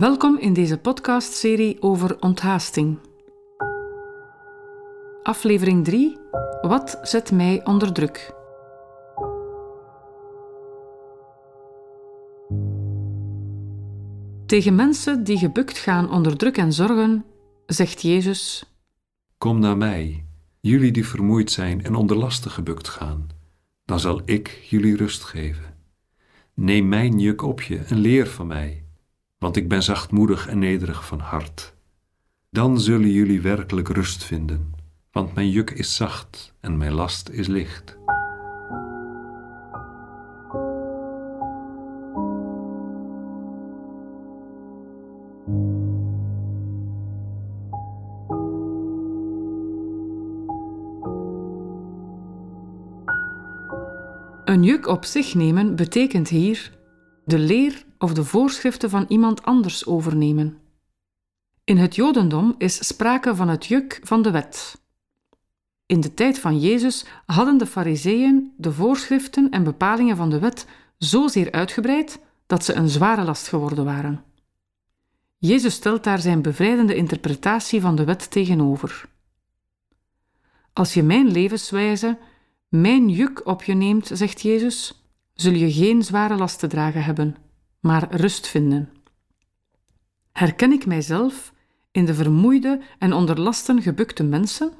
Welkom in deze podcastserie over onthaasting. Aflevering 3: Wat zet mij onder druk? Tegen mensen die gebukt gaan onder druk en zorgen, zegt Jezus: Kom naar mij, jullie die vermoeid zijn en onder lasten gebukt gaan, dan zal ik jullie rust geven. Neem mijn juk op je en leer van mij want ik ben zachtmoedig en nederig van hart. Dan zullen jullie werkelijk rust vinden, want mijn juk is zacht en mijn last is licht. Een juk op zich nemen betekent hier de leer of de voorschriften van iemand anders overnemen. In het Jodendom is sprake van het juk van de wet. In de tijd van Jezus hadden de Fariseeën de voorschriften en bepalingen van de wet zozeer uitgebreid dat ze een zware last geworden waren. Jezus stelt daar zijn bevrijdende interpretatie van de wet tegenover. Als je mijn levenswijze, mijn juk op je neemt, zegt Jezus, zul je geen zware last te dragen hebben maar rust vinden. Herken ik mijzelf in de vermoeide en onder lasten gebukte mensen?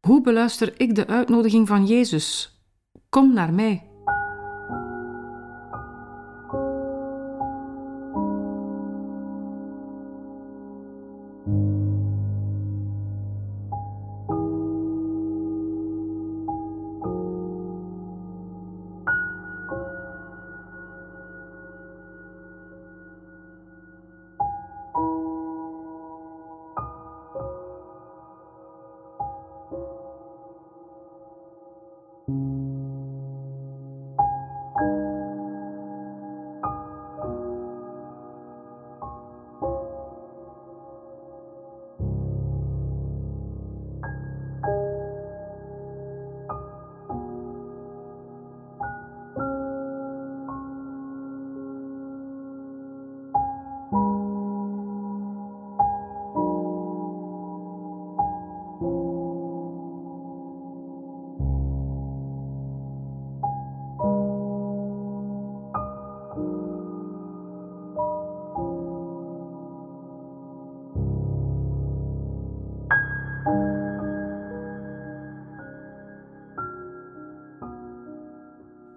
Hoe beluister ik de uitnodiging van Jezus? Kom naar mij.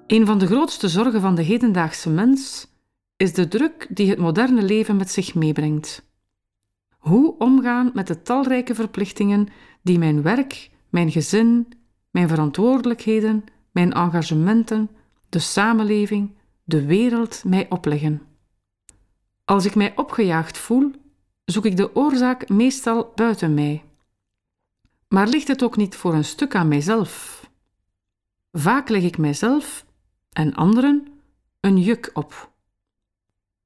Een van de grootste zorgen van de hedendaagse mens is de druk die het moderne leven met zich meebrengt. Hoe omgaan met de talrijke verplichtingen die mijn werk, mijn gezin, mijn verantwoordelijkheden, mijn engagementen, de samenleving, de wereld mij opleggen. Als ik mij opgejaagd voel, zoek ik de oorzaak meestal buiten mij. Maar ligt het ook niet voor een stuk aan mijzelf? Vaak leg ik mijzelf en anderen een juk op.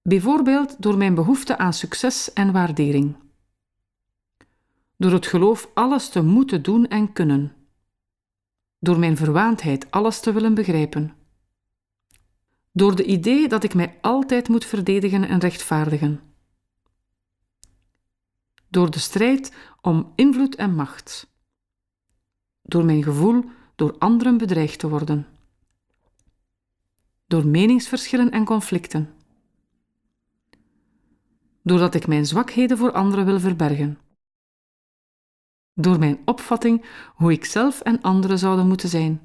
Bijvoorbeeld door mijn behoefte aan succes en waardering. Door het geloof alles te moeten doen en kunnen. Door mijn verwaandheid alles te willen begrijpen. Door de idee dat ik mij altijd moet verdedigen en rechtvaardigen. Door de strijd om invloed en macht. Door mijn gevoel door anderen bedreigd te worden door meningsverschillen en conflicten. Doordat ik mijn zwakheden voor anderen wil verbergen. Door mijn opvatting hoe ik zelf en anderen zouden moeten zijn,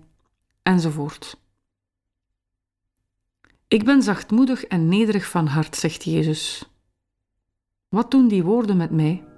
enzovoort. Ik ben zachtmoedig en nederig van hart, zegt Jezus. Wat doen die woorden met mij?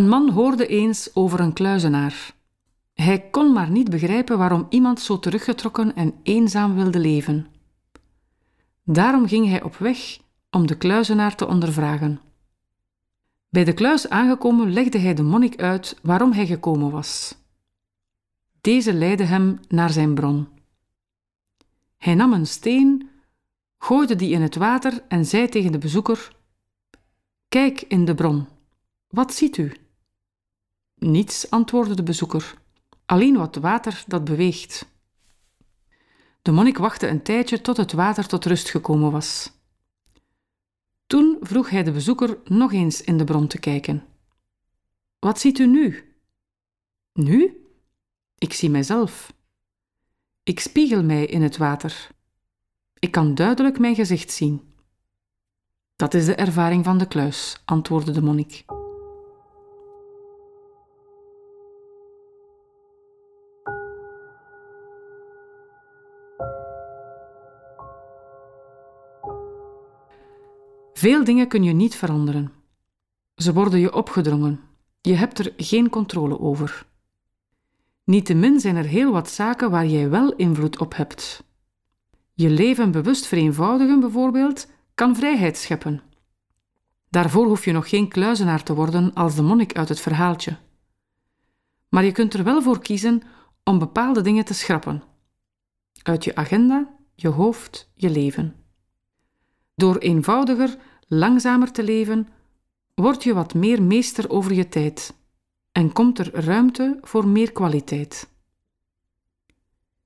Een man hoorde eens over een kluizenaar. Hij kon maar niet begrijpen waarom iemand zo teruggetrokken en eenzaam wilde leven. Daarom ging hij op weg om de kluizenaar te ondervragen. Bij de kluis aangekomen legde hij de monnik uit waarom hij gekomen was. Deze leidde hem naar zijn bron. Hij nam een steen, gooide die in het water en zei tegen de bezoeker: Kijk in de bron, wat ziet u? Niets, antwoordde de bezoeker, alleen wat water dat beweegt. De monnik wachtte een tijdje tot het water tot rust gekomen was. Toen vroeg hij de bezoeker nog eens in de bron te kijken. Wat ziet u nu? Nu? Ik zie mijzelf. Ik spiegel mij in het water. Ik kan duidelijk mijn gezicht zien. Dat is de ervaring van de kluis, antwoordde de monnik. Veel dingen kun je niet veranderen. Ze worden je opgedrongen. Je hebt er geen controle over. Niettemin zijn er heel wat zaken waar jij wel invloed op hebt. Je leven bewust vereenvoudigen, bijvoorbeeld, kan vrijheid scheppen. Daarvoor hoef je nog geen kluizenaar te worden als de monnik uit het verhaaltje. Maar je kunt er wel voor kiezen om bepaalde dingen te schrappen. Uit je agenda, je hoofd, je leven. Door eenvoudiger, langzamer te leven, word je wat meer meester over je tijd en komt er ruimte voor meer kwaliteit.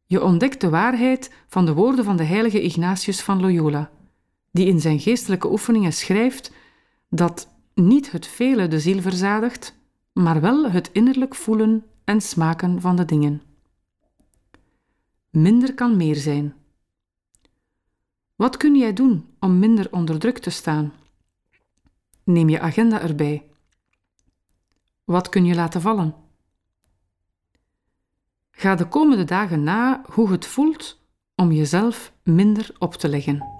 Je ontdekt de waarheid van de woorden van de heilige Ignatius van Loyola, die in zijn geestelijke oefeningen schrijft dat niet het vele de ziel verzadigt, maar wel het innerlijk voelen en smaken van de dingen. Minder kan meer zijn. Wat kun jij doen om minder onder druk te staan? Neem je agenda erbij. Wat kun je laten vallen? Ga de komende dagen na hoe het voelt om jezelf minder op te leggen.